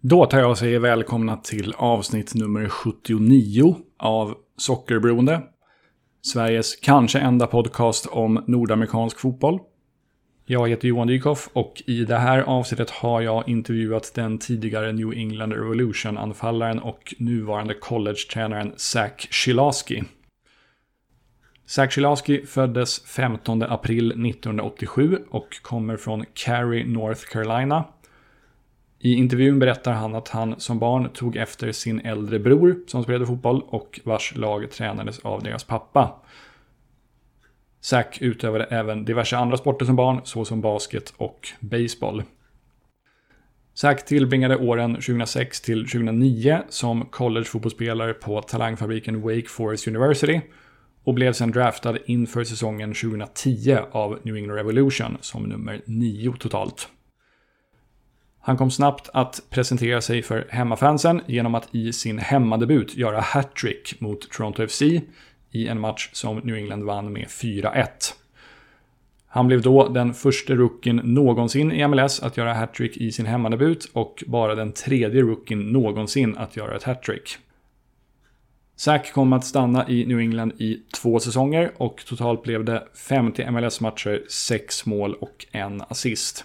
Då tar jag och säger välkomna till avsnitt nummer 79 av Sockerberoende. Sveriges kanske enda podcast om nordamerikansk fotboll. Jag heter Johan Dykhoff och i det här avsnittet har jag intervjuat den tidigare New England Revolution-anfallaren och nuvarande college-tränaren Zach Shilaski. Zach Shilaski föddes 15 april 1987 och kommer från Cary, North Carolina. I intervjun berättar han att han som barn tog efter sin äldre bror som spelade fotboll och vars lag tränades av deras pappa. Zack utövade även diverse andra sporter som barn, såsom basket och baseball. Zack tillbringade åren 2006 till 2009 som collegefotbollsspelare på talangfabriken Wake Forest University och blev sedan draftad inför säsongen 2010 av New England Revolution som nummer 9 totalt. Han kom snabbt att presentera sig för hemmafansen genom att i sin hemmadebut göra hattrick mot Toronto FC i en match som New England vann med 4-1. Han blev då den första rookien någonsin i MLS att göra hattrick i sin hemmadebut och bara den tredje rookien någonsin att göra ett hattrick. Zack kom att stanna i New England i två säsonger och totalt blev det 50 MLS-matcher, 6 mål och en assist.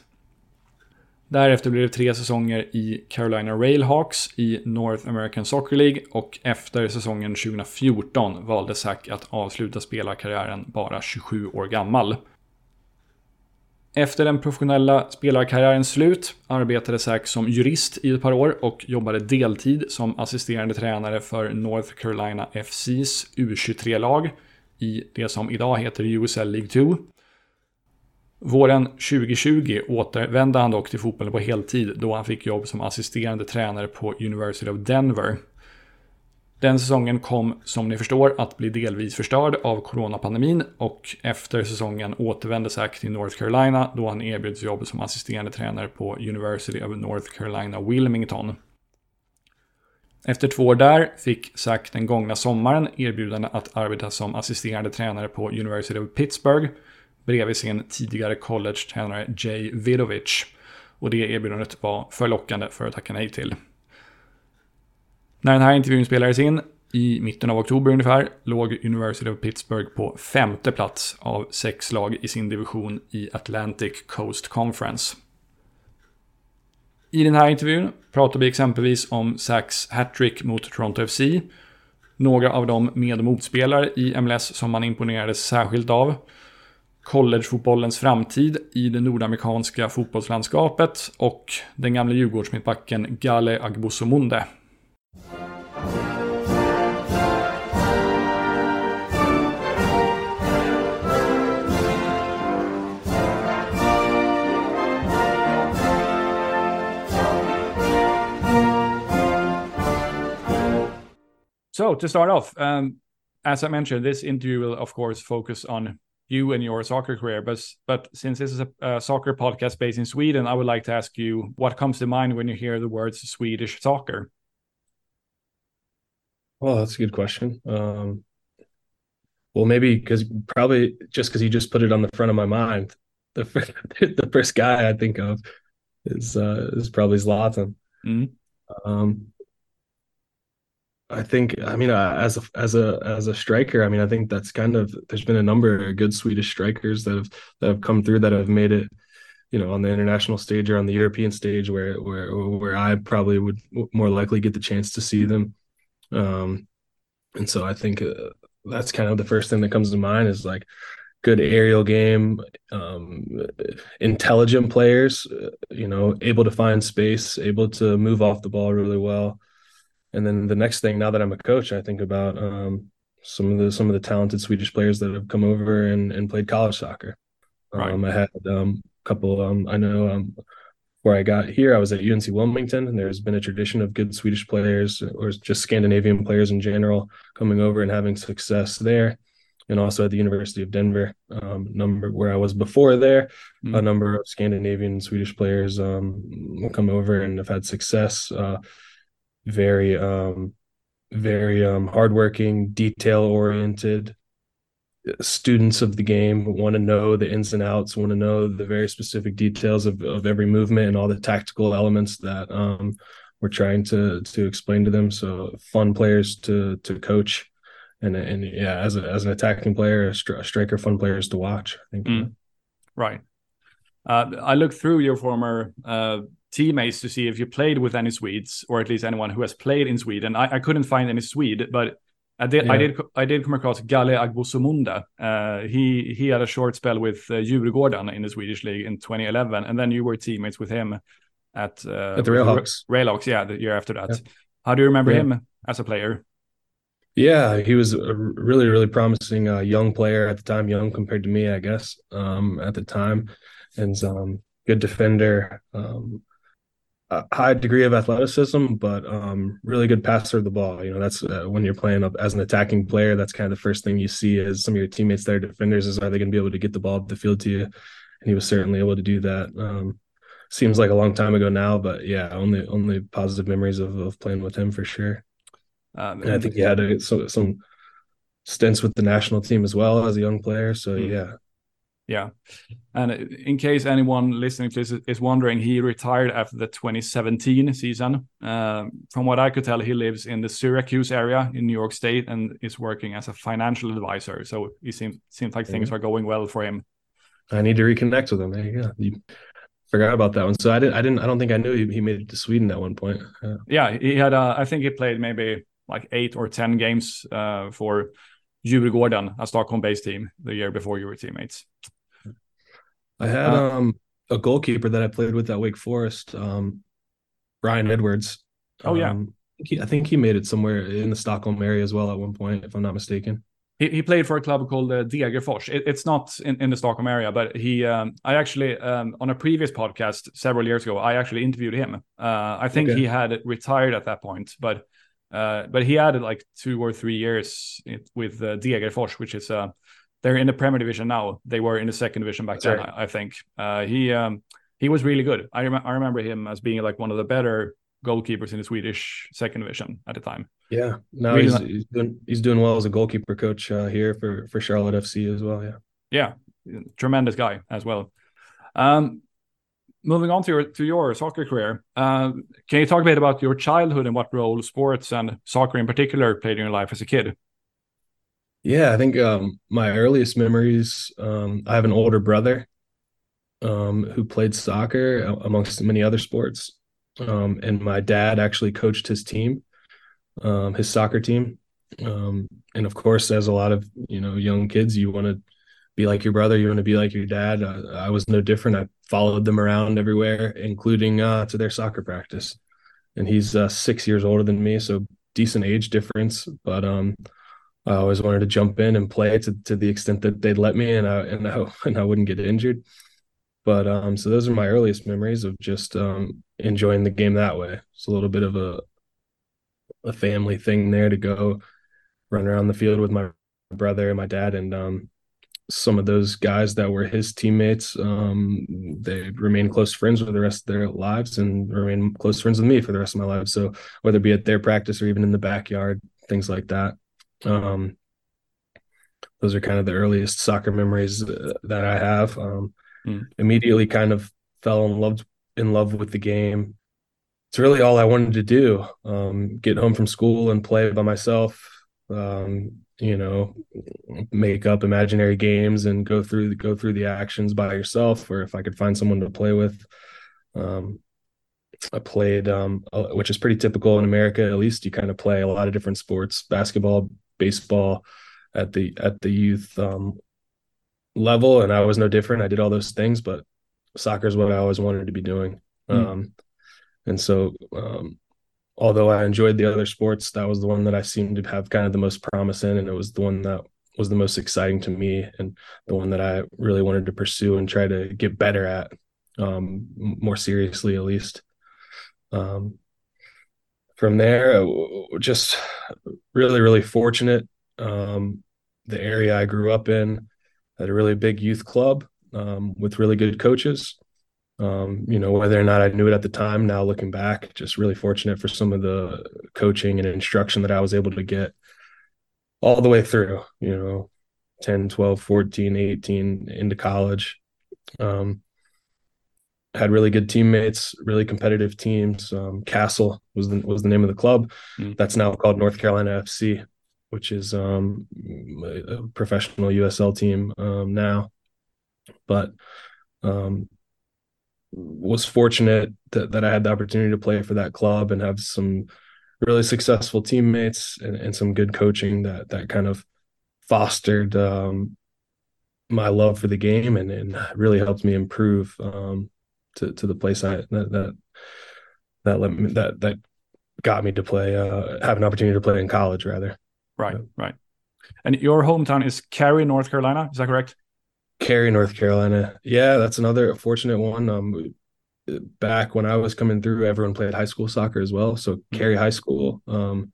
Därefter blev det tre säsonger i Carolina Railhawks i North American Soccer League och efter säsongen 2014 valde Zack att avsluta spelarkarriären bara 27 år gammal. Efter den professionella spelarkarriärens slut arbetade Zack som jurist i ett par år och jobbade deltid som assisterande tränare för North Carolina FCs U23-lag i det som idag heter USL League 2. Våren 2020 återvände han dock till fotbollen på heltid då han fick jobb som assisterande tränare på University of Denver. Den säsongen kom, som ni förstår, att bli delvis förstörd av coronapandemin och efter säsongen återvände Zack till North Carolina då han erbjöds jobb som assisterande tränare på University of North Carolina Wilmington. Efter två år där fick Zack den gångna sommaren erbjudande att arbeta som assisterande tränare på University of Pittsburgh bredvid sin tidigare college-tränare Jay Vidovic. Och det erbjudandet var för lockande för att tacka nej till. När den här intervjun spelades in, i mitten av oktober ungefär, låg University of Pittsburgh på femte plats av sex lag i sin division i Atlantic Coast Conference. I den här intervjun pratar vi exempelvis om Sacks hattrick mot Toronto FC, några av de med och motspelare i MLS som man imponerades särskilt av, collegefotbollens framtid i det nordamerikanska fotbollslandskapet och den gamla Djurgårdsmittbacken Gale Agbosomunde. So to start off, um, as I mentioned, this interview will of course focus on you and your soccer career. But but since this is a, a, soccer podcast based in Sweden, I would like to ask you what comes to mind when you hear the words Swedish soccer. Well, that's a good question. Um, well, maybe because probably just because you just put it on the front of my mind, the the first guy I think of is uh, is probably Zlatan. Mm-hmm. Um, I think I mean uh, as a as a as a striker, I mean I think that's kind of there's been a number of good Swedish strikers that have that have come through that have made it, you know, on the international stage or on the European stage where where where I probably would more likely get the chance to see them. Um, and so I think uh, that's kind of the first thing that comes to mind is like good aerial game, um, intelligent players, uh, you know, able to find space, able to move off the ball really well and then the next thing, now that I'm a coach, I think about um, some of the some of the talented Swedish players that have come over and, and played college soccer. Right. Um, I had um, a couple. Um, I know um, where I got here, I was at UNC Wilmington, and there's been a tradition of good Swedish players or just Scandinavian players in general coming over and having success there. And also at the University of Denver, um, number where I was before there, mm. a number of Scandinavian Swedish players um, come over and have had success. Uh, very um very um hardworking, detail oriented students of the game want to know the ins and outs, want to know the very specific details of, of every movement and all the tactical elements that um we're trying to to explain to them. So fun players to to coach, and and yeah, as a, as an attacking player, a, stri- striker, fun players to watch. I think. Mm. Right. Uh, I looked through your former uh, teammates to see if you played with any Swedes, or at least anyone who has played in Sweden. I, I couldn't find any Swede, but I did, yeah. I did, I did come across Gale Agbossoumonde. Uh, he he had a short spell with uh, Djurgården in the Swedish league in 2011, and then you were teammates with him at uh, at the Railhawks. Railhawks, yeah, the year after that. Yeah. How do you remember yeah. him as a player? Yeah, he was a really, really promising uh, young player at the time, young compared to me, I guess, um, at the time, and um, good defender. Um, a high degree of athleticism, but um, really good passer of the ball. You know, that's uh, when you're playing up as an attacking player. That's kind of the first thing you see is some of your teammates that are defenders is are they going to be able to get the ball up the field to you? And he was certainly able to do that. Um, seems like a long time ago now, but yeah, only only positive memories of, of playing with him for sure. Um, and I think he had a, so, some stints with the national team as well as a young player. So mm. yeah, yeah. And in case anyone listening to this is wondering, he retired after the 2017 season. Uh, from what I could tell, he lives in the Syracuse area in New York State and is working as a financial advisor. So it seems seems like mm-hmm. things are going well for him. I need to reconnect with him. There you go. You forgot about that one. So I didn't. I didn't. I don't think I knew he, he made it to Sweden at one point. Yeah, yeah he had. Uh, I think he played maybe like eight or ten games uh, for Djurgården, a Stockholm-based team, the year before you were teammates. I had uh, um, a goalkeeper that I played with at Wake Forest, um, Brian Edwards. Oh yeah, um, he, I think he made it somewhere in the Stockholm area as well at one point, if I'm not mistaken. He, he played for a club called uh, Degerfors. It, it's not in, in the Stockholm area, but he. Um, I actually um, on a previous podcast several years ago, I actually interviewed him. Uh, I think okay. he had retired at that point, but uh, but he had like two or three years with uh, Degerfors, which is uh, they're in the Premier Division now. They were in the second division back then, I, I, think. Uh, he um, he was really good. I, rem- I remember him as being like one of the better goalkeepers in the Swedish second division at the time. Yeah, now really he's, not- he's doing he's doing well as a goalkeeper coach uh, here for for Charlotte FC as well. Yeah, yeah, tremendous guy as well. Um, moving on to your to your soccer career, uh, can you talk a bit about your childhood and what role sports and soccer in particular played in your life as a kid? Yeah, I think um, my earliest memories. Um, I have an older brother um, who played soccer amongst many other sports, um, and my dad actually coached his team, um, his soccer team. Um, and of course, as a lot of you know young kids, you want to be like your brother, you want to be like your dad. I, I, was no different. I followed them around everywhere, including uh, to their soccer practice. And he's uh, six years older than me, so decent age difference, but um I always wanted to jump in and play to to the extent that they'd let me, and I and I and I wouldn't get injured. But um, so those are my earliest memories of just um enjoying the game that way. It's a little bit of a a family thing there to go run around the field with my brother and my dad and um some of those guys that were his teammates um they remain close friends for the rest of their lives and remain close friends with me for the rest of my life so whether it be at their practice or even in the backyard things like that um, those are kind of the earliest soccer memories that I have. Um, mm. Immediately, kind of fell in love in love with the game. It's really all I wanted to do. Um, get home from school and play by myself. Um, you know, make up imaginary games and go through go through the actions by yourself. Or if I could find someone to play with, um, I played, um, which is pretty typical in America. At least you kind of play a lot of different sports: basketball, baseball at the at the youth um, level, and I was no different. I did all those things, but soccer is what I always wanted to be doing. Mm. Um, and so, um, although I enjoyed the other sports, that was the one that I seemed to have kind of the most promise in, and it was the one that was the most exciting to me, and the one that I really wanted to pursue and try to get better at, um, more seriously at least. Um, from there, uh, just really, really fortunate. Um, the area I grew up in had a really big youth club um, with really good coaches. Um, you know, whether or not I knew it at the time, now looking back, just really fortunate for some of the coaching and instruction that I was able to get all the way through, you know, 10, 12, 14, 18 into college. Um, had really good teammates, really competitive teams. Um, CASL was the was the name of the club. Mm. That's now called North Carolina FC, which is um, a professional USL team um, now. But um, was fortunate that, that I had the opportunity to play for that club and have some really successful teammates and, and some good coaching that that kind of fostered um, my love for the game and, and really helped me improve um, to to the place I that that that let me, that that got me to play uh, have an opportunity to play in college rather. Right, yeah. right. And your hometown is Cary, North Carolina. Is that correct? Cary, North Carolina. Yeah, that's another fortunate one. Um, back when I was coming through, everyone played high school soccer as well. So mm-hmm. Cary High School um,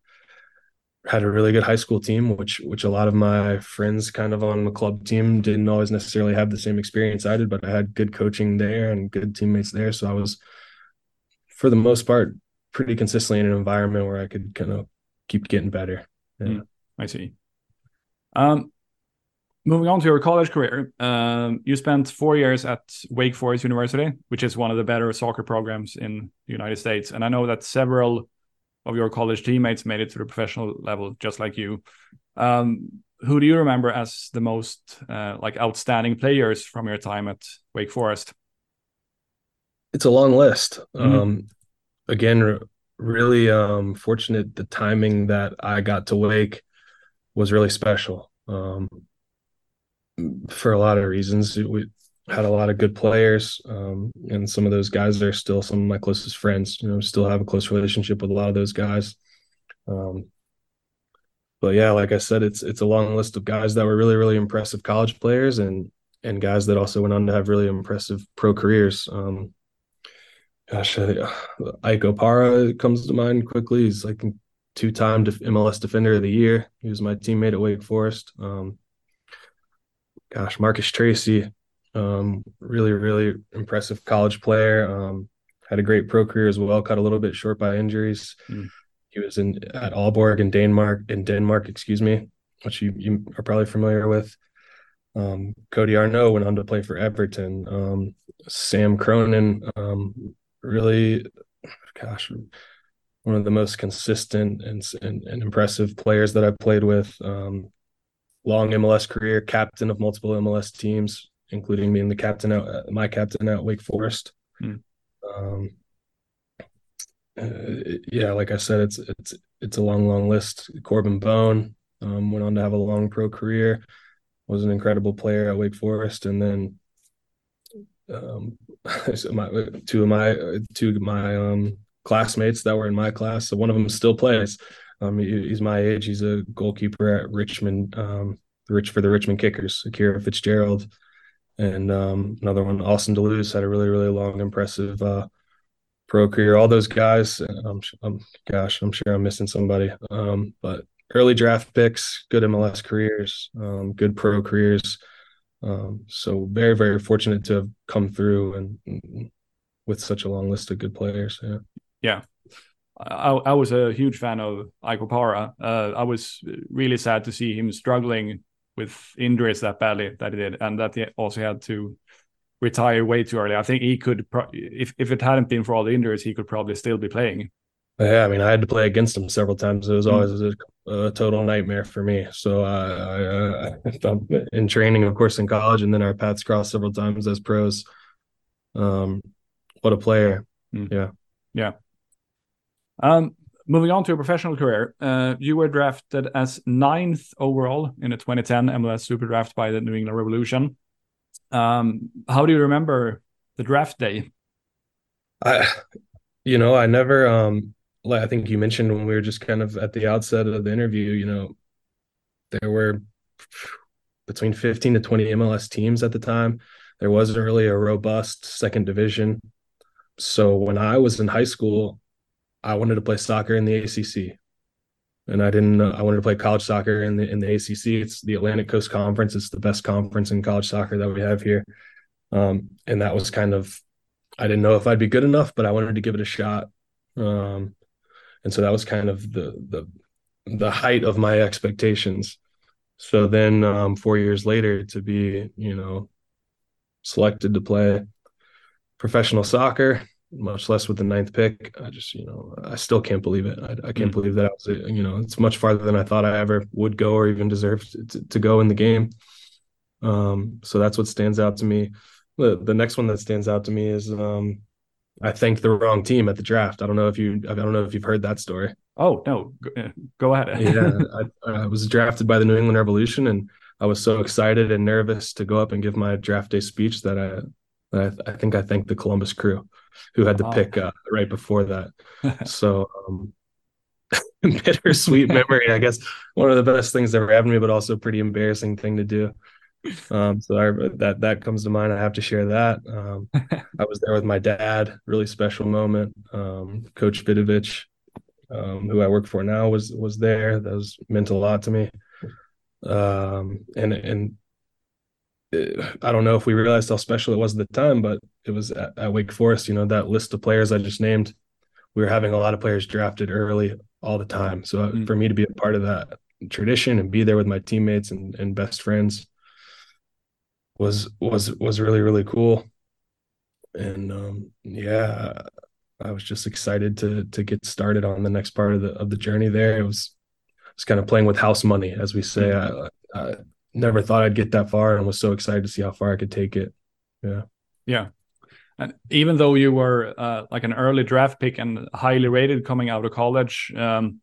had a really good high school team, which which a lot of my friends kind of on the club team didn't always necessarily have the same experience I did, but I had good coaching there and good teammates there. So I was, for the most part, pretty consistently in an environment where I could kind of keep getting better. Yeah. Mm, I see. Um, moving on to your college career, um, you spent four years at Wake Forest University, which is one of the better soccer programs in the United States. And I know that several of your college teammates made it to the professional level, just like you. Um, who do you remember as the most uh, like outstanding players from your time at Wake Forest? It's a long list. Mm-hmm. Um, again, really um, fortunate. The timing that I got to Wake was really special. Um, for a lot of reasons. We had a lot of good players, um, and some of those guys are still some of my closest friends. You know, still have a close relationship with a lot of those guys. Um, but yeah, like I said, it's it's a long list of guys that were really really impressive college players, and and guys that also went on to have really impressive pro careers. Um, gosh, uh, Ike Opara comes to mind quickly. He's like two-time MLS Defender of the Year. He was my teammate at Wake Forest. Um, gosh, Marcus Tracy, um, really, really impressive college player. Um, had a great pro career as well. Cut a little bit short by injuries. Mm. He was in at Aalborg in Denmark. In Denmark, excuse me, which you, you are probably familiar with. Um, Cody Arnoux went on to play for Everton. Um, Sam Cronin, um, really, gosh, one of the most consistent and, and, and impressive players that I've played with. Um, long MLS career, captain of multiple MLS teams, including being the captain out uh, my captain at Wake Forest. Hmm. Um, uh, yeah, like I said, it's it's it's a long, long list. Corbin Bone um, went on to have a long pro career, was an incredible player at Wake Forest, and then um, so my two of my two of my um, classmates that were in my class. So one of them still plays. Um, he, he's my age. He's a goalkeeper at Richmond, um, rich for the Richmond Kickers, Akira Fitzgerald, and um, another one, Austin da Luz, had a really, really long, impressive uh, pro career. All those guys, I'm, I'm, gosh, I'm sure I'm missing somebody, um, but early draft picks, good MLS careers, um, good pro careers. Um, so very, very fortunate to have come through and, and with such a long list of good players. Yeah. Yeah. I, I was a huge fan of Ike Opara. Uh, I was really sad to see him struggling with injuries that badly that he did, and that he also had to retire way too early. I think he could, pro- if if it hadn't been for all the injuries, he could probably still be playing. Yeah, I mean, I had to play against him several times. It was mm. always a, a, total nightmare for me. So uh, I, I, in training, of course, in college, and then our paths crossed several times as pros. Um, what a player! Mm. Yeah, yeah. Um, moving on to your professional career, uh, you were drafted as ninth overall in the 2010 MLS Super Draft by the New England Revolution. Um, how do you remember the draft day? I, you know, I never. Um, like I think you mentioned when we were just kind of at the outset of the interview. You know, there were between 15 to 20 MLS teams at the time. There wasn't really a robust second division. So when I was in high school, I wanted to play soccer in the ACC, and I didn't. Uh, I wanted to play college soccer in the in the ACC. It's the Atlantic Coast Conference. It's the best conference in college soccer that we have here, um, and that was kind of. I didn't know if I'd be good enough, but I wanted to give it a shot, um, and so that was kind of the the the height of my expectations. So then, um, four years later, to be you know selected to play professional soccer, much less with the ninth pick. I just, you know, I still can't believe it. I, I can't mm. believe that I was, you know, it's much farther than I thought I ever would go or even deserve to, to go in the game. Um, so that's what stands out to me. The, the next one that stands out to me is um, I thanked the wrong team at the draft. I don't know if you, I don't know if you've heard that story. Oh no, go ahead. yeah, I, I was drafted by the New England Revolution, and I was so excited and nervous to go up and give my draft day speech that I I, I think I thanked the Columbus Crew, who had the pick uh, right before that. so um, bittersweet memory, I guess. One of the best things that ever happened to me, but also pretty embarrassing thing to do. Um, so I, that that comes to mind. I have to share that. Um, I was there with my dad. Really special moment. Um, Coach Vidovic, um, who I work for now, was was there. That was meant a lot to me. Um, and and I don't know if we realized how special it was at the time, but it was at, at, Wake Forest. You know that list of players I just named. We were having a lot of players drafted early all the time. So mm-hmm. for me to be a part of that tradition and be there with my teammates and, and best friends was was was really really cool. And um, yeah, I was just excited to to get started on the next part of the of the journey. There, it was was kind of playing with house money, as we say. Mm-hmm. I, I never thought I'd get that far and was so excited to see how far I could take it. Yeah. Yeah. And even though you were uh, like an early draft pick and highly rated coming out of college, um,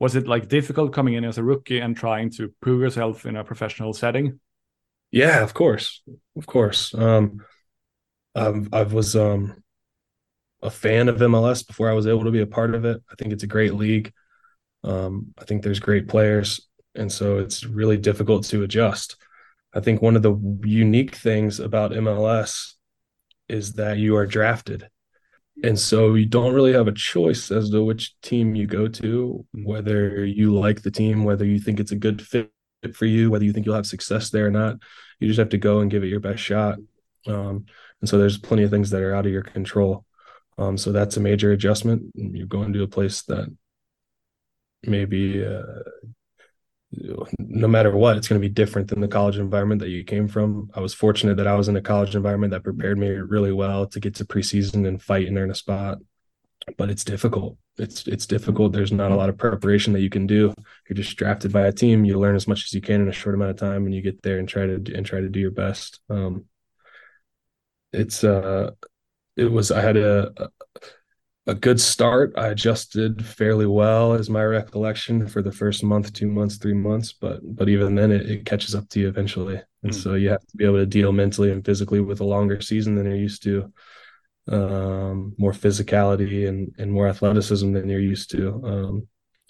was it like difficult coming in as a rookie and trying to prove yourself in a professional setting? Yeah, of course, of course. Um, I've, I was um, a fan of MLS before I was able to be a part of it. I think it's a great league. Um, I think there's great players and so it's really difficult to adjust. I think one of the unique things about MLS is that you are drafted. And so you don't really have a choice as to which team you go to, whether you like the team, whether you think it's a good fit for you, whether you think you'll have success there or not. You just have to go and give it your best shot. Um, and so there's plenty of things that are out of your control. Um, so that's a major adjustment. You're going to a place that maybe uh, no matter what, it's going to be different than the college environment that you came from. I was fortunate that I was in a college environment that prepared me really well to get to preseason and fight and earn a spot. But it's difficult. It's it's difficult. There's not a lot of preparation that you can do. You're just drafted by a team. You learn as much as you can in a short amount of time, and you get there and try to and try to do your best. Um, it's uh, it was I had a, a good start. I adjusted fairly well, is my recollection, for the first month, two months, three months. But but even then, it, it catches up to you eventually, and mm. so you have to be able to deal mentally and physically with a longer season than you're used to, um, more physicality and and more athleticism than you're used to. Um,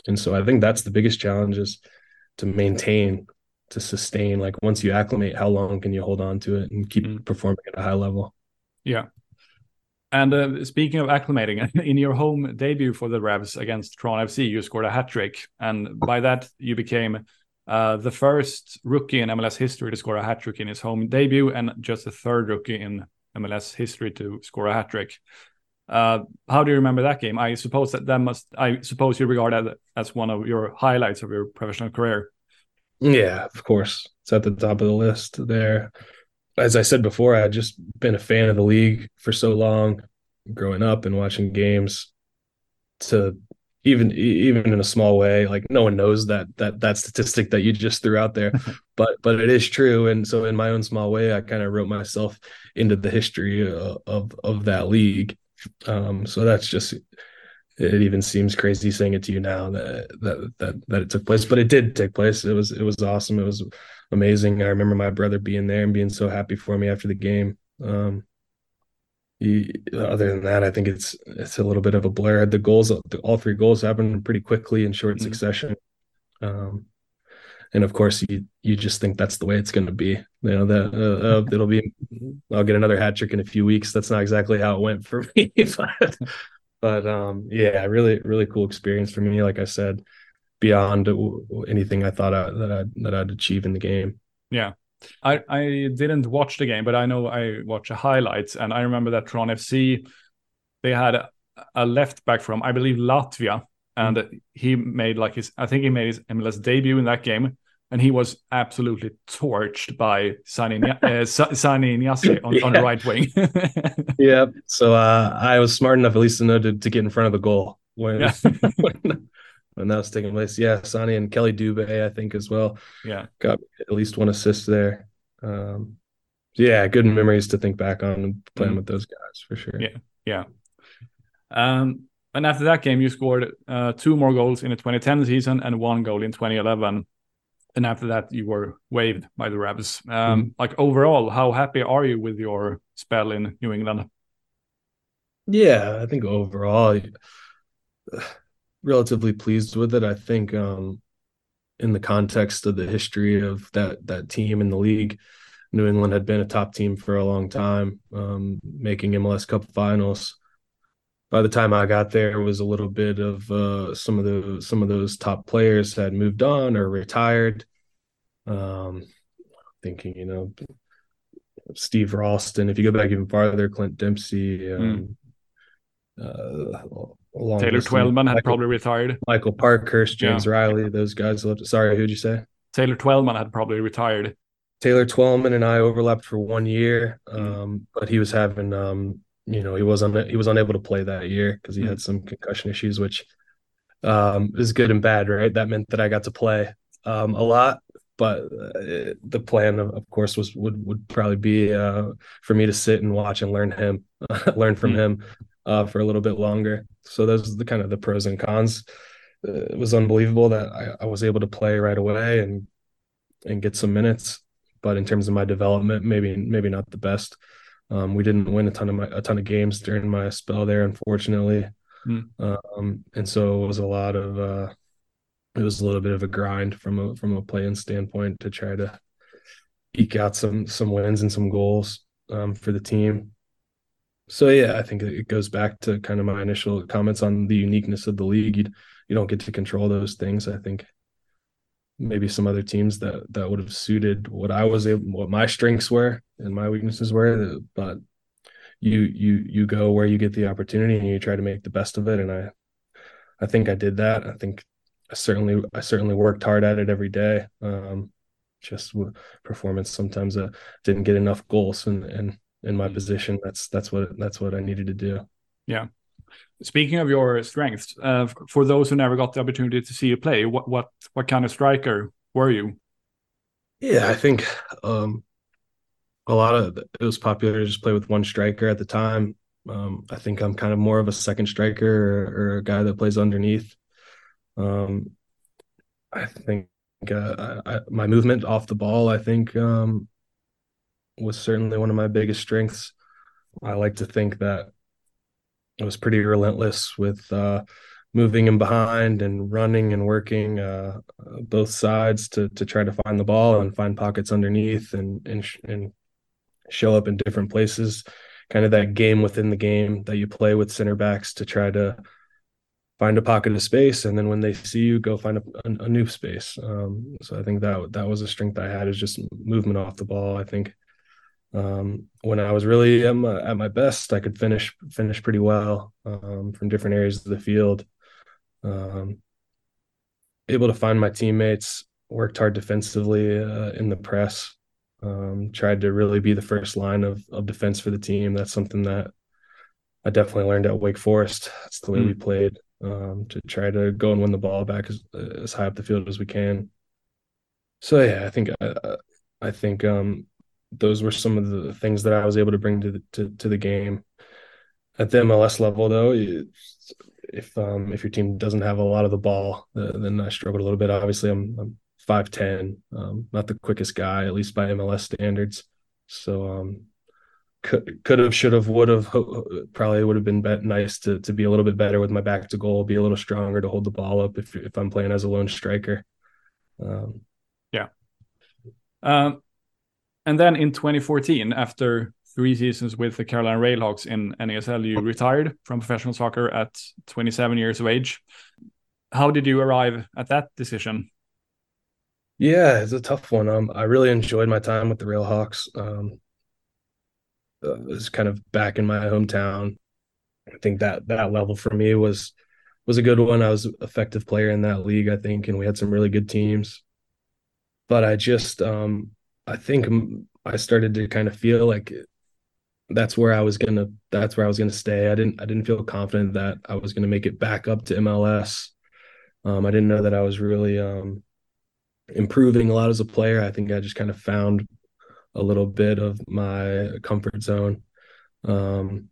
and so I think that's the biggest challenge is to maintain, to sustain. Like once you acclimate, how long can you hold on to it and keep mm. performing at a high level? Yeah, and uh, speaking of acclimating, in your home debut for the Revs against Toronto FC, you scored a hat trick, and by that you became uh, the first rookie in MLS history to score a hat trick in his home debut, and just the third rookie in MLS history to score a hat trick. Uh, how do you remember that game? I suppose that that must. I suppose you regard that as one of your highlights of your professional career. Yeah, of course, it's at the top of the list there as I said before, I had just been a fan of the league for so long, growing up and watching games. To even even in a small way, like no one knows that that that statistic that you just threw out there, but but it is true. And so in my own small way, I kind of wrote myself into the history of of, of that league. Um, so that's just it even seems crazy saying it to you now that that that that it took place, but it did take place. It was it was awesome. It was amazing. I remember my brother being there and being so happy for me after the game. Um, he, other than that, I think it's it's a little bit of a blur. The goals, all three goals happened pretty quickly in short mm-hmm. succession. Um, and of course, you you just think that's the way it's going to be. You know that uh, uh, it'll be. I'll get another hat trick in a few weeks. That's not exactly how it went for me, but but um, yeah, really really cool experience for me. Like I said, beyond anything I thought I, that I that I'd achieve in the game. Yeah. I, I didn't watch the game, but I know I watched the highlights, and I remember that Tron FC they had a, a left back from I believe Latvia, and mm. he made like his I think he made his MLS debut in that game, and he was absolutely torched by Sainey uh, Sainey on, yeah. on, the right wing. yeah. So uh, I was smart enough at least to know to, to get in front of the goal when, yeah. when, when that was taking place. Yeah, Sainey and Kheli Dube, I think as well. Yeah, got at least one assist there. Um, yeah, good memories to think back on playing mm. with those guys for sure. Yeah, yeah. Um, and after that game, you scored uh, two more goals in the 2010 season and one goal in 2011. And after that, you were waived by the Revs. Um, mm. Like overall, how happy are you with your spell in New England? Yeah, I think overall, relatively pleased with it. I think um, in the context of the history of that that team in the league, New England had been a top team for a long time, um, making MLS Cup finals. By the time I got there, it was a little bit of uh, some of the some of those top players had moved on or retired. Um, thinking, you know, Steve Ralston. If you go back even farther, Clint Dempsey. Um, mm. uh, Taylor Twellman had Michael, probably retired. Michael Parkhurst, James yeah. Riley, those guys. It. Sorry, who'd you say? Taylor Twellman had probably retired. Taylor Twellman and I overlapped for one year, mm. um, but he was having, um, you know, he wasn't he was unable to play that year because he mm. had some concussion issues, which um, is good and bad, right? That meant that I got to play um, a lot, but uh, the plan, of course, was would would probably be uh, for me to sit and watch and learn him, learn from mm. him uh, for a little bit longer. So those are the kind of the pros and cons. Uh, it was unbelievable that I, I, was able to play right away and and get some minutes. But in terms of my development, maybe maybe not the best. Um, we didn't win a ton of my, a ton of games during my spell there, unfortunately. Mm. Um, and so it was a lot of uh, it was a little bit of a grind from a from a playing standpoint to try to eke out some some wins and some goals um, for the team so yeah, I think it goes back to kind of my initial comments on the uniqueness of the league. You you don't get to control those things. I think maybe some other teams that that would have suited what I was able, what my strengths were and my weaknesses were. But you you you go where you get the opportunity and you try to make the best of it. And I I think I did that. I think I certainly I certainly worked hard at it every day. Um, just performance sometimes uh, didn't get enough goals and and in my mm. position. That's that's what that's what I needed to do. Yeah. Speaking of your strengths, uh, for those who never got the opportunity to see you play, what what what kind of striker were you? Yeah, I think um, a lot of it was popular to just play with one striker at the time. Um, I think I'm kind of more of a second striker or, or a guy that plays underneath. Um, I think uh, I, I, my movement off the ball, I think, um, was certainly one of my biggest strengths. I like to think that I was pretty relentless with uh, moving in behind and running and working uh, both sides to to try to find the ball and find pockets underneath and and and show up in different places. Kind of that game within the game that you play with center backs to try to find a pocket of space, and then when they see you, go find a, a, a new space. Um, so I think that that was a strength I had is just movement off the ball. I think um, when I was really at my, at my, best, I could finish finish pretty well um, from different areas of the field. Um, able to find my teammates, worked hard defensively uh, in the press, um, tried to really be the first line of of defense for the team. That's something that I definitely learned at Wake Forest. That's the way mm. we played um, to try to go and win the ball back as, as high up the field as we can. So yeah, I think I, I think um, those were some of the things that I was able to bring to the, to, to the game. At the MLS level, though, if um, if your team doesn't have a lot of the ball, uh, then I struggled a little bit. Obviously, I'm I'm five ten, um, not the quickest guy, at least by MLS standards. So um, could could have, should have, would have, probably would have been nice to to be a little bit better with my back to goal, be a little stronger to hold the ball up if if I'm playing as a lone striker. Um, yeah. Um, and then in 2014, after three seasons with the Carolina Railhawks in NASL, you retired from professional soccer at 27 years of age. How did you arrive at that decision? Yeah, it's a tough one. Um, I really enjoyed my time with the Railhawks. Um, uh, it was kind of back in my hometown. I think that that level for me was was a good one. I was an effective player in that league, I think, and we had some really good teams but I just um, I think I started to kind of feel like that's where I was gonna that's where I was gonna stay. I didn't I didn't feel confident that I was gonna make it back up to MLS. Um, I didn't know that I was really um, improving a lot as a player. I think I just kind of found a little bit of my comfort zone. Um,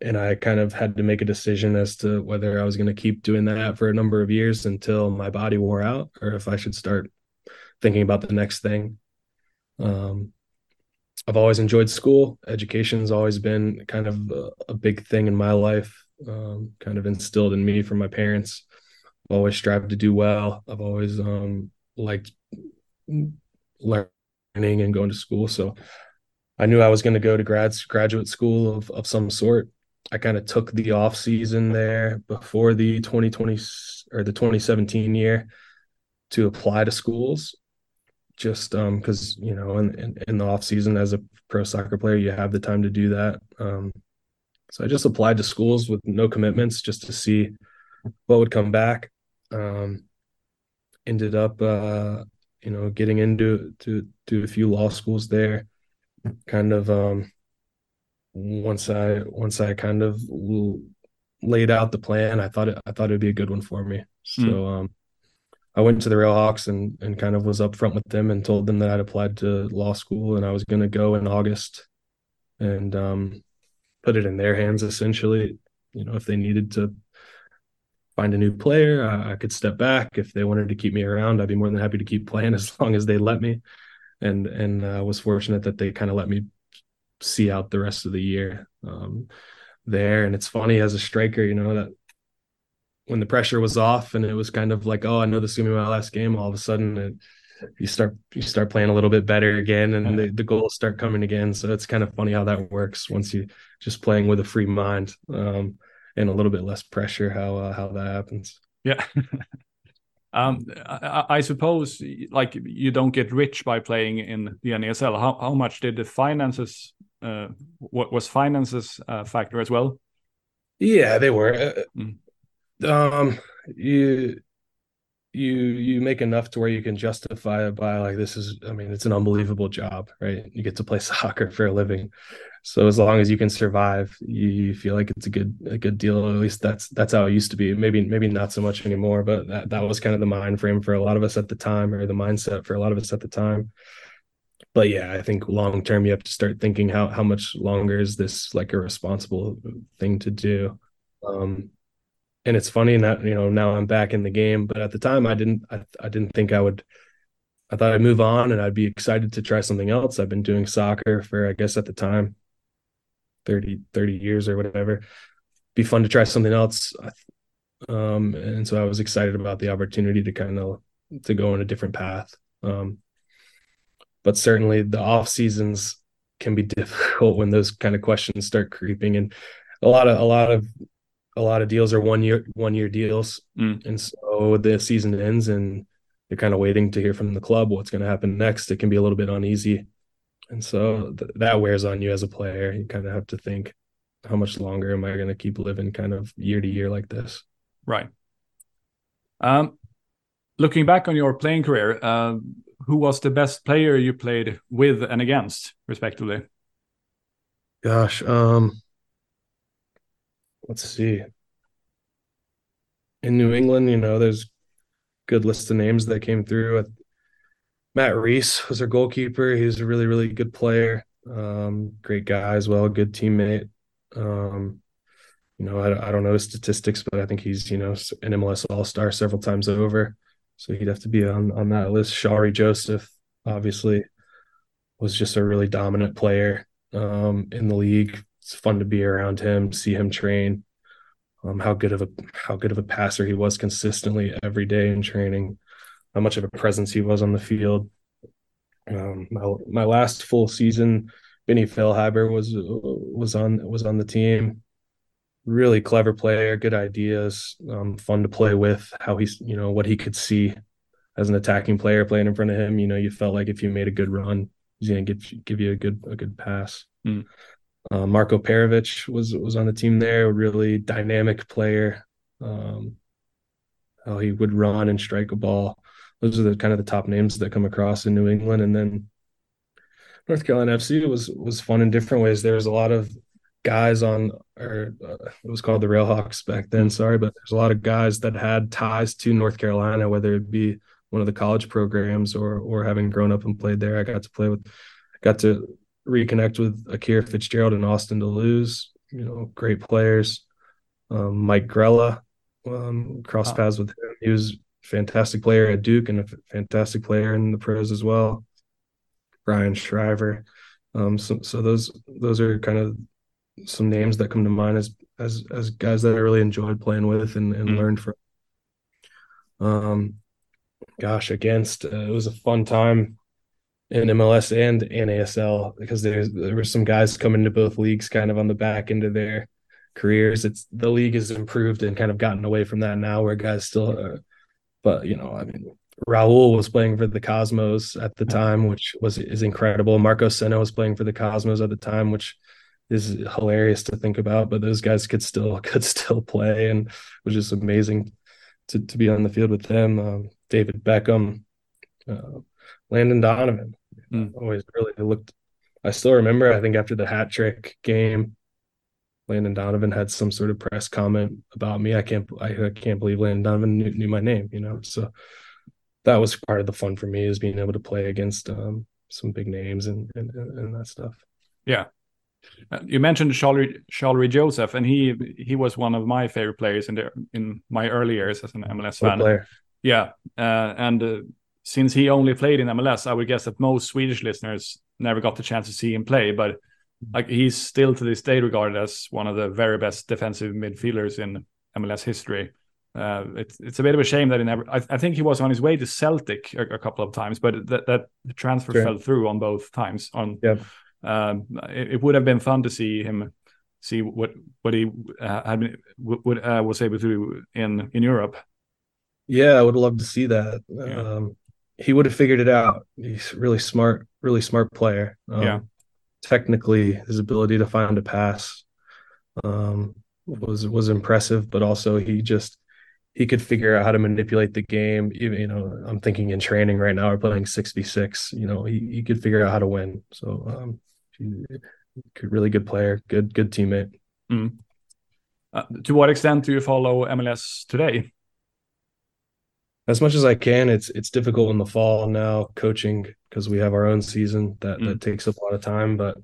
and I kind of had to make a decision as to whether I was going to keep doing that for a number of years until my body wore out, or if I should start thinking about the next thing. Um, I've always enjoyed school. Education's always been kind of a, a big thing in my life, um, kind of instilled in me from my parents. I've always strived to do well. I've always um, liked learning and going to school. So I knew I was going to go to grad graduate school of, of some sort. I kind of took the off season there before the 2020 or the 2017 year to apply to schools just um because you know in, in, in the off season as a pro soccer player you have the time to do that um so i just applied to schools with no commitments just to see what would come back um ended up uh you know getting into to to a few law schools there kind of um once i once i kind of laid out the plan i thought it i thought it would be a good one for me so mm. um I went to the Railhawks and and kind of was upfront with them and told them that I'd applied to law school and I was going to go in August and um, put it in their hands essentially. You know, if they needed to find a new player, I, I could step back. If they wanted to keep me around, I'd be more than happy to keep playing as long as they let me. And and uh, was fortunate that they kind of let me see out the rest of the year um, there. And it's funny as a striker, you know that when the pressure was off and it was kind of like, oh, I know this is gonna be my last game. All of a sudden, it, you start you start playing a little bit better again, and the, the goals start coming again. So it's kind of funny how that works once you just playing with a free mind um, and a little bit less pressure. How uh, how that happens. Yeah. um, I, I, suppose like you don't get rich by playing in the NASL. How how much did the finances? Uh, what was finances uh, factor as well? Yeah, they were. Uh, mm um you you you make enough to where you can justify it by like this is i mean it's an unbelievable job right? You get to play soccer for a living. So as long as you can survive you, you feel like it's a good a good deal. At least that's that's how it used to be. Maybe maybe not so much anymore but that, that was kind of the mind frame for a lot of us at the time or the mindset for a lot of us at the time. But yeah i think long term you have to start thinking how how much longer is this like a responsible thing to do. Um and it's funny that you know now I'm back in the game, but at the time I didn't I, I didn't think I would. I thought I'd move on and I'd be excited to try something else. I've been doing soccer for I guess at the time 30 30 years or whatever. Be fun to try something else. Um, and so I was excited about the opportunity to kind of to go in a different path. Um, but certainly the off seasons can be difficult when those kind of questions start creeping and a lot of a lot of a lot of deals are one year one year deals, mm. and so the season ends and you're kind of waiting to hear from the club what's going to happen next. It can be a little bit uneasy, and so th- that wears on you as a player. You kind of have to think, how much longer am I going to keep living kind of year to year like this? Right. Um, looking back on your playing career, uh, who was the best player you played with and against, respectively? Gosh, um, let's see. In New England, you know, there's good list of names that came through. Matt Reis was our goalkeeper. He was a really, really good player. Um, great guy as well, good teammate. Um, you know, I, I don't know his statistics, but I think he's, you know, an MLS All Star several times over. So he'd have to be on, on that list. Shalrie Joseph, obviously, was just a really dominant player um, in the league it's fun to be around him, see him train. Um, how good of a how good of a passer he was consistently every day in training. How much of a presence he was on the field. Um, my my last full season, Benny Feilhaber was was on was on the team. Really clever player, good ideas, um, fun to play with. How he's you know what he could see as an attacking player playing in front of him. You know, you felt like if you made a good run, he's gonna give give you a good a good pass. Mm. Uh, Marko Perovic was was on the team there, a really dynamic player. Um, how he would run and strike a ball. those are the kind of the top names that come across in New England, and then North Carolina FC was was fun in different ways. There was a lot of guys on, or uh, it was called the Railhawks back then. Sorry, but there's a lot of guys that had ties to North Carolina, whether it be one of the college programs or or having grown up and played there. I got to play with, I got to reconnect with Akira Fitzgerald and Austin da Luz. You know, great players. Um, Mike Grella, um, cross paths with him. He was a fantastic player at Duke and a fantastic player in the pros as well. Brian Shriver. Um, so, so those those are kind of some names that come to mind as as as guys that I really enjoyed playing with and, and mm. learned from. Um, gosh, against uh, it was a fun time in MLS and NASL because there's there were some guys coming to both leagues kind of on the back end of their careers. It's the league has improved and kind of gotten away from that now, where guys still. Uh, but you know, I mean, Raul was playing for the Cosmos at the time, which was is incredible. Marco Senna was playing for the Cosmos at the time, which is hilarious to think about. But those guys could still could still play, and it was just amazing to to be on the field with them. Um, David Beckham, uh, Landon Donovan, mm. always really looked. I still remember. I think after the hat trick game, Landon Donovan had some sort of press comment about me. I can't I, I can't believe Landon Donovan knew, knew, my name, you know. So that was part of the fun for me is being able to play against um, some big names and, and and that stuff. Yeah. Uh, you mentioned Shalrie Joseph, and he he was one of my favorite players in the in my early years as an MLS fan. Yeah, uh, and uh, since he only played in MLS, I would guess that most Swedish listeners never got the chance to see him play. But like he's still to this day regarded as one of the very best defensive midfielders in MLS history. Uh, it's it's a bit of a shame that he never. I, I think he was on his way to Celtic a, a couple of times, but that that transfer sure. fell through on both times. On yeah, um, it, it, would have been fun to see him see what what he uh, had been, would uh, was able to do in in Europe. Yeah, I would love to see that. Yeah. Um, he would have figured it out. He's really smart, really smart player. Um, yeah technically his ability to find a pass um, was was impressive, but also he just he could figure out how to manipulate the game. Even you know, I'm thinking in training right now, we're playing six v six. You know, he, he could figure out how to win. So um, he, really good player, good good teammate. Mm. Uh, to what extent do you follow MLS today? As much as I can. It's it's difficult in the fall now coaching because we have our own season that mm. that takes up a lot of time. But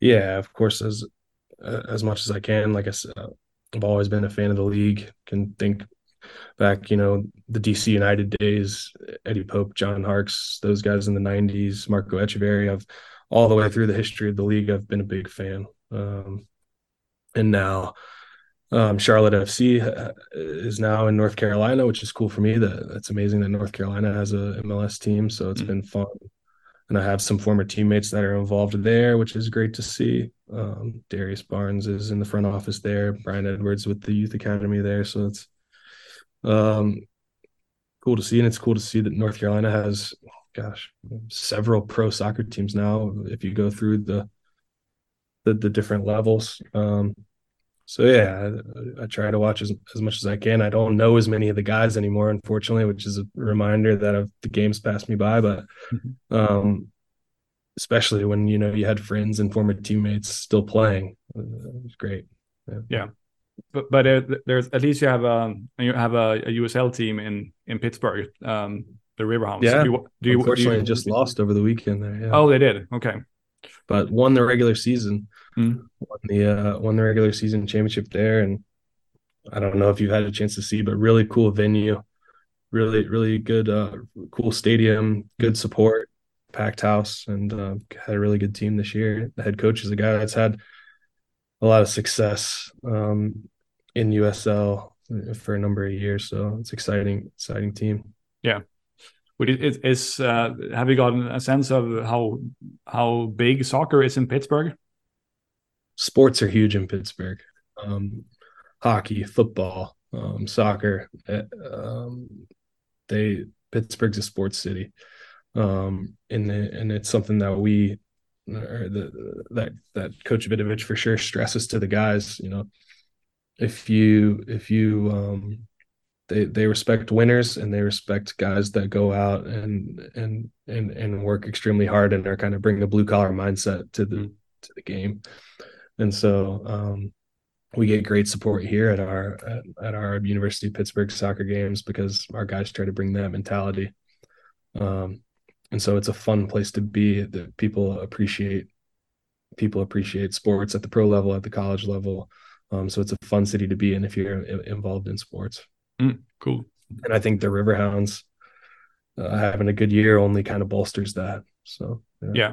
yeah, of course, as as much as I can. Like I said, I've always been a fan of the league. Can think back, you know, the DC United days, Eddie Pope, John Harkes, those guys in the '90s, Marco Etcheverry. I've all the way through the history of the league. I've been a big fan. Um, and now um, Charlotte FC uh, is now in North Carolina, which is cool for me. That that's amazing that North Carolina has a MLS team, so it's mm-hmm. been fun. And I have some former teammates that are involved there, which is great to see. Um, Darius Barnes is in the front office there. Brian Edwards with the youth academy there, so it's um, cool to see, and it's cool to see that North Carolina has, gosh, several pro soccer teams now. If you go through the the, the different levels. Um, so yeah, I, I, try to watch as, as much as I can. I don't know as many of the guys anymore, unfortunately, which is a reminder that of the games passed me by. But mm-hmm. um, especially when you know you had friends and former teammates still playing, uh, it was great. Yeah. yeah. But but uh, there's at least you have a you have a, a USL team in in Pittsburgh, um, the Riverhounds. Yeah. Do you, do you, Unfortunately, do you, just lost over the weekend there. Yeah. Oh, they did. Okay. But won the regular season mm. won the uh, won the regular season championship there, and I don't know if you've had a chance to see, but really cool venue, really really good, uh, cool stadium, good support, packed house, and uh, had a really good team this year. The head coach is a guy that's had a lot of success um, in USL for a number of years, so it's exciting, exciting team. Yeah. It is uh, have you gotten a sense of how how big soccer is in Pittsburgh? sports are huge in Pittsburgh. Um, hockey, football, um, soccer. Eh, um, they Pittsburgh's a sports city, um, and and it's something that we or the that that Coach Vidovic for sure stresses to the guys. You know, if you if you um, they they respect winners and they respect guys that go out and and and and work extremely hard and are kind of bring a blue collar mindset to the mm-hmm. to the game. And so um, we get great support here at our at, at, our University of Pittsburgh soccer games because our guys try to bring that mentality. Um, and so it's a fun place to be that people appreciate people appreciate sports at the pro level at the college level um, so it's a fun city to be in if you're involved in sports mm, cool. And i think the riverhounds uh, having a good year only kind of bolsters that so yeah, yeah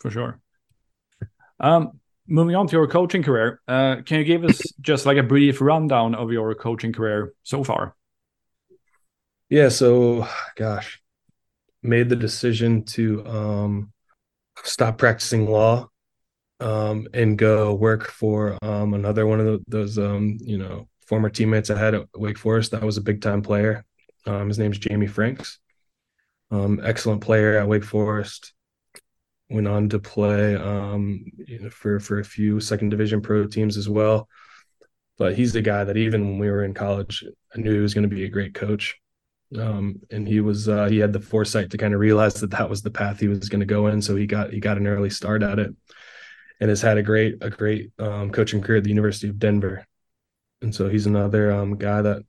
for sure. Um, moving on to your coaching career uh, can you give us just like a brief rundown of your coaching career so far? Yeah so gosh made the decision to um, stop practicing law um, and go work for um, another one of the, those um, you know former teammates I had at Wake Forest. That was a big time player. Um, his name's Jamie Franks. Um, excellent player at Wake Forest. Went on to play um, you know, for for a few second division pro teams as well. But he's the guy that even when we were in college, I knew he was going to be a great coach. Um, and he was uh, he had the foresight to kind of realize that that was the path he was going to go in. So he got he got an early start at it, and has had a great a great um, coaching career at the University of Denver. And so he's another um, guy that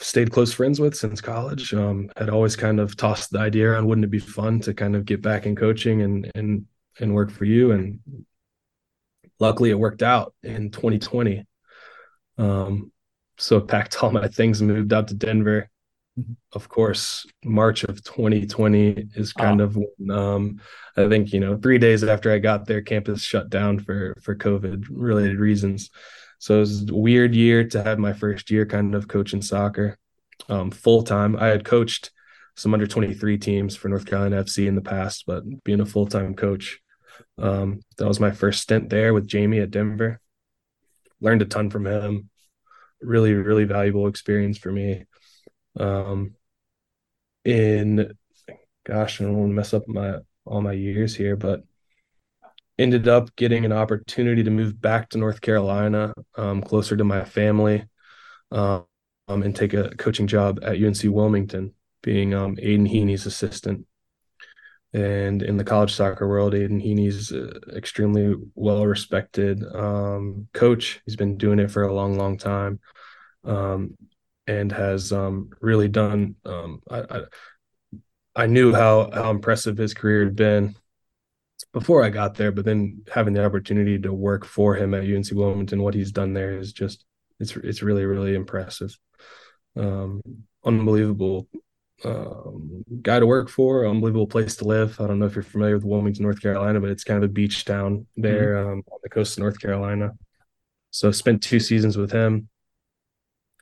stayed close friends with since college. Um, had always kind of tossed the idea around, wouldn't it be fun to kind of get back in coaching and and and work for you? And luckily, it worked out in 2020. Um, so I packed all my things and moved out to Denver. Mm-hmm. Of course, March of 2020 is kind oh. of when um, I think you know three days after I got there, campus shut down for for COVID related reasons. So it was a weird year to have my first year kind of coaching soccer um, full time. I had coached some under 23 teams for North Carolina FC in the past, but being a full time coach, um, that was my first stint there with Jamie at Denver. Learned a ton from him really really valuable experience for me um in gosh i don't want to mess up my all my years here but ended up getting an opportunity to move back to north carolina um, closer to my family um, and take a coaching job at unc wilmington being um, aidan heaney's assistant and in the college soccer world, Aidan Heaney's extremely well respected um, coach. He's been doing it for a long, long time, um, and has um, really done. I, I, I knew how how impressive his career had been before I got there, but then having the opportunity to work for him at UNC Wilmington, what he's done there is just it's it's really really impressive. Um, unbelievable um, guy to work for, unbelievable place to live. I don't know if you're familiar with Wilmington, North Carolina, but it's kind of a beach town there mm-hmm. um, on the coast of North Carolina. So spent two seasons with him.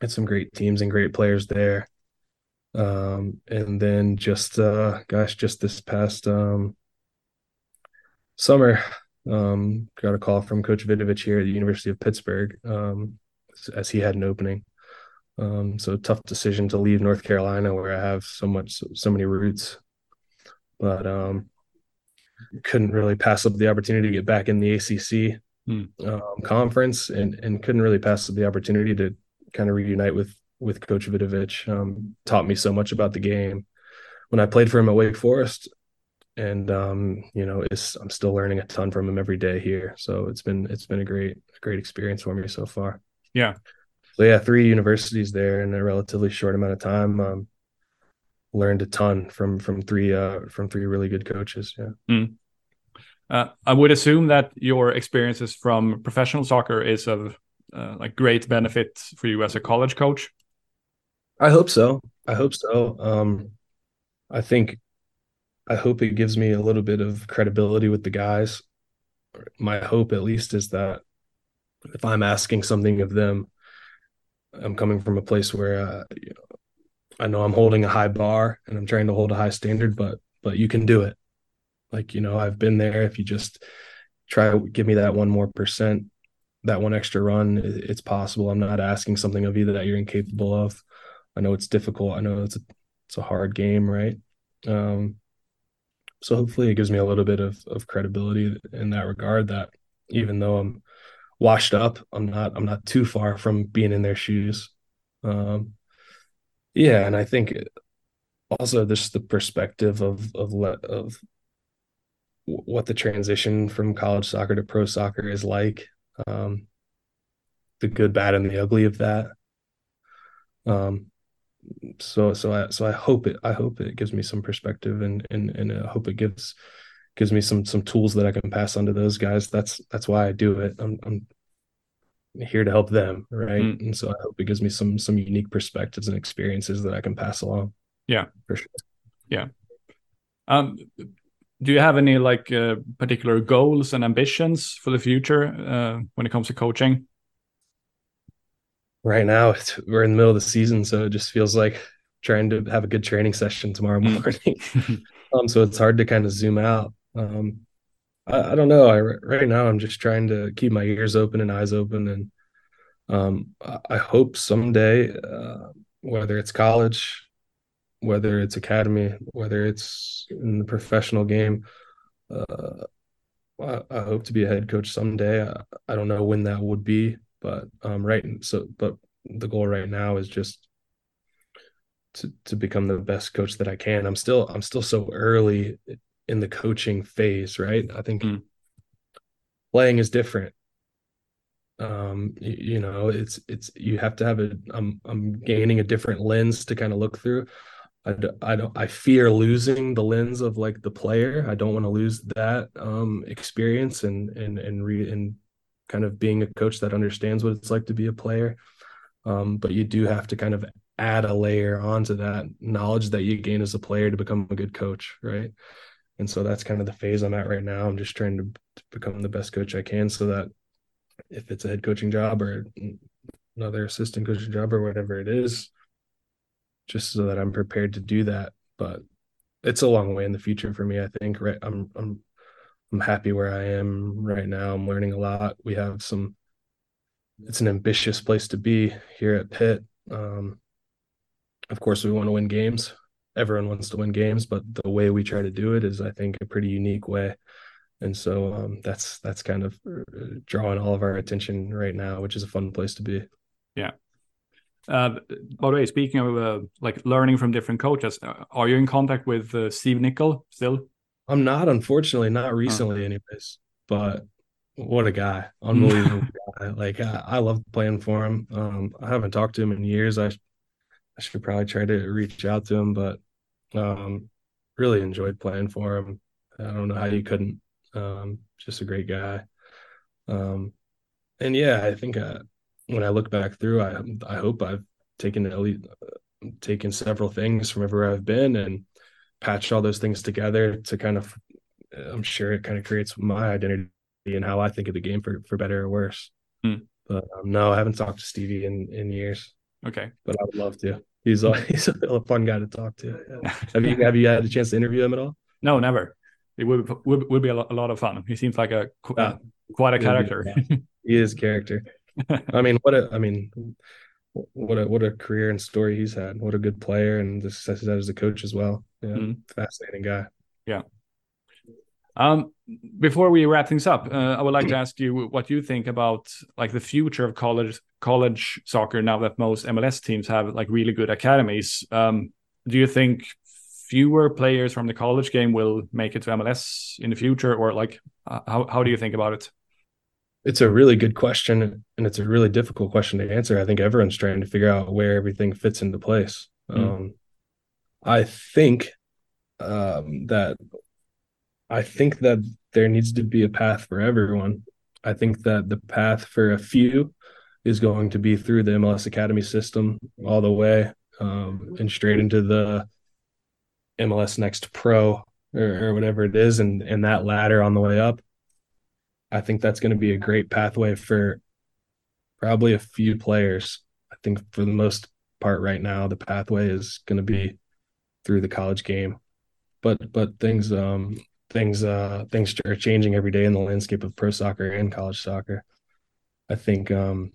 Had some great teams and great players there. Um, and then just uh, gosh, just this past um, summer, um, got a call from Coach Vidovic here at the University of Pittsburgh um, as he had an opening. Um, so tough decision to leave North Carolina where I have so much, so, so many roots, but um, couldn't really pass up the opportunity to get back in the ACC hmm. um, conference, and and couldn't really pass up the opportunity to kind of reunite with with Coach Vidovic. Um, taught me so much about the game when I played for him at Wake Forest, and um, you know, it's I'm still learning a ton from him every day here. So it's been it's been a great great experience for me so far. Yeah, so yeah, three universities there in a relatively short amount of time. Um, learned a ton from from three uh, from three really good coaches. Yeah. Mm. Uh, I would assume that your experiences from professional soccer is of uh, like great benefit for you as a college coach. I hope so. I hope so. Um, I think I hope it gives me a little bit of credibility with the guys. My hope, at least, is that if I'm asking something of them, I'm coming from a place where uh, you know, I know I'm holding a high bar and I'm trying to hold a high standard, but but you can do it. Like you know, I've been there. If you just try give me that one more percent, that one extra run, it's possible. I'm not asking something of you that you're incapable of. I know it's difficult. I know it's a it's a hard game, right? Um, so hopefully it gives me a little bit of of credibility in that regard. That even though I'm washed up. I'm not I'm not too far from being in their shoes. Um, Yeah, and I think also just the perspective of of of what the transition from college soccer to pro soccer is like, um, the good, bad, and the ugly of that. Um, so so I so I hope it I hope it gives me some perspective and and and I hope it gives gives me some some tools that I can pass on to those guys. That's that's why I do it. I'm I'm here to help them, right? Mm. And so I hope it gives me some some unique perspectives and experiences that I can pass along. Yeah, for sure. Yeah. Um, do you have any like uh, particular goals and ambitions for the future uh, when it comes to coaching? Right now, we're in the middle of the season, so it just feels like trying to have a good training session tomorrow mm. morning. um, so it's hard to kind of zoom out. Um, I, I, don't know. I, right now, I'm just trying to keep my ears open and eyes open, and um, I, I, hope someday, uh, whether it's college, whether it's academy, whether it's in the professional game, uh, I, I, hope to be a head coach someday. I, I don't know when that would be, but um, right. So, but the goal right now is just to to become the best coach that I can. I'm still I'm still so early in the coaching phase, right? I think mm. playing is different. Um, you, you, know, it's it's you have to have a. I'm I'm gaining a different lens to kind of look through. I, I don't I fear losing the lens of like the player. I don't want to lose that um experience and and and re and kind of being a coach that understands what it's like to be a player. Um, but you do have to kind of add a layer onto that knowledge that you gain as a player to become a good coach, right? And so that's kind of the phase I'm at right now. I'm just trying to, become the best coach I can so that if it's a head coaching job or another assistant coaching job or whatever it is, just so that I'm prepared to do that. But it's a long way in the future for me. I think. Right, I'm I'm I'm happy where I am right now. I'm learning a lot. We have some. It's an ambitious place to be here at Pitt. Um, of course, we want to win games. Everyone wants to win games, but the way we try to do it is, I think, a pretty unique way. And so um, that's that's kind of uh, drawing all of our attention right now, which is a fun place to be. Yeah. Uh, by the way, speaking of uh, like learning from different coaches, uh, are you in contact with uh, Steve Nicol still? I'm not, unfortunately, not recently, anyways. But what a guy, unbelievable guy! Like I, I love playing for him. Um, I haven't talked to him in years. I I should probably try to reach out to him, but um, really enjoyed playing for him. I don't know how you couldn't. Um, just a great guy. Um, and yeah, I think uh, when I look back through, I I hope I've taken elite, uh, taken several things from everywhere I've been and patched all those things together to kind of. I'm sure it kind of creates my identity and how I think of the game for for better or worse. Hmm. But um, no, I haven't talked to Stevie in in years. Okay, but I would love to. He's a, he's a fun guy to talk to. Yeah. have you have you had a chance to interview him at all? No, never. It would would, would be a lot, a lot of fun. He seems like a uh, quite a character. he is character. I mean, what a I mean, what a what a career and story he's had. What a good player and the success he's had as a coach as well. Yeah, mm-hmm. fascinating guy. Yeah. Um, before we wrap things up, uh, I would like to ask you what you think about like the future of college college soccer now that most MLS teams have like really good academies. Um, do you think fewer players from the college game will make it to MLS in the future, or like uh, how how do you think about it? It's a really good question, and it's a really difficult question to answer. I think everyone's trying to figure out where everything fits into place. Mm. Um, I think um, that I think that there needs to be a path for everyone. I think that the path for a few is going to be through the MLS Academy system all the way um, and straight into the MLS Next Pro or, or whatever it is, and and that ladder on the way up. I think that's going to be a great pathway for probably a few players. I think for the most part right now, the pathway is going to be through the college game. But but things um things uh things are changing every day in the landscape of pro soccer and college soccer. I think um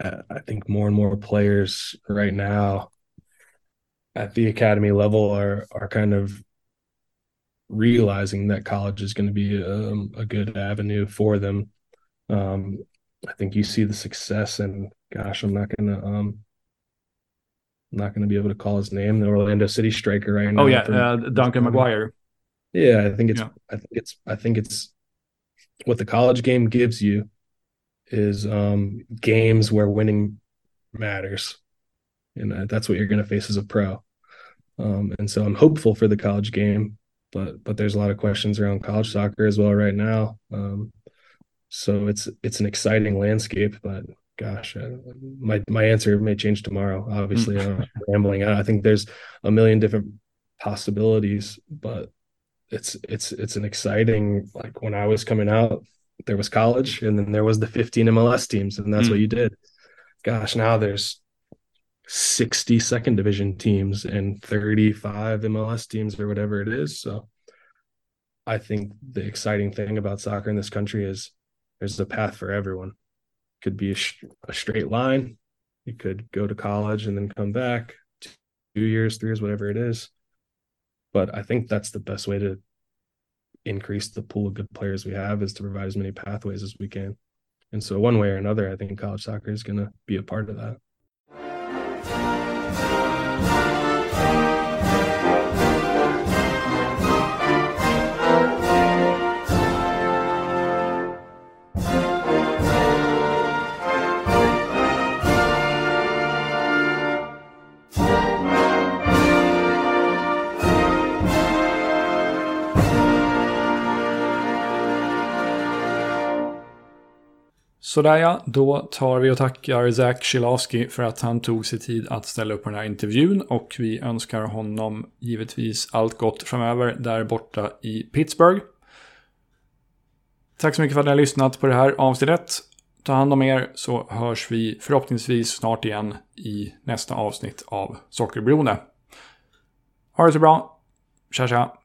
I think more and more players right now at the academy level are are kind of realizing that college is going to be a, um, a good avenue for them. Um, I think you see the success, and gosh, I'm not going to um, I'm not going to be able to call his name. The Orlando City striker right now. Oh yeah, uh, Duncan McGuire. Yeah, I think it's. Yeah. I think it's. I think it's what the college game gives you is um, games where winning matters, and that's what you're going to face as a pro. Um, and so I'm hopeful for the college game, but but there's a lot of questions around college soccer as well right now. Um, so it's it's an exciting landscape, but gosh, uh, my my answer may change tomorrow. Obviously, I'm rambling. I think there's a million different possibilities, but it's it's it's an exciting like when I was coming out, there was college, and then there was the 15 MLS teams, and that's mm. what you did. Gosh, now there's 60 second division teams and 35 MLS teams or whatever it is. So I think the exciting thing about soccer in this country is there's a path for everyone. Could be a, sh- a straight line. You could go to college and then come back two years, three years, whatever it is. But I think that's the best way to increase the pool of good players we have is to provide as many pathways as we can. And so, one way or another, I think college soccer is going to be a part of that. Sådär ja, då tar vi och tackar Zach Schilowski för att han tog sig tid att ställa upp på den här intervjun och vi önskar honom givetvis allt gott framöver där borta i Pittsburgh. Tack så mycket för att ni har lyssnat på det här avsnittet. Ta hand om er så hörs vi förhoppningsvis snart igen i nästa avsnitt av Sockerberoende. Ha det så bra. Tja tja.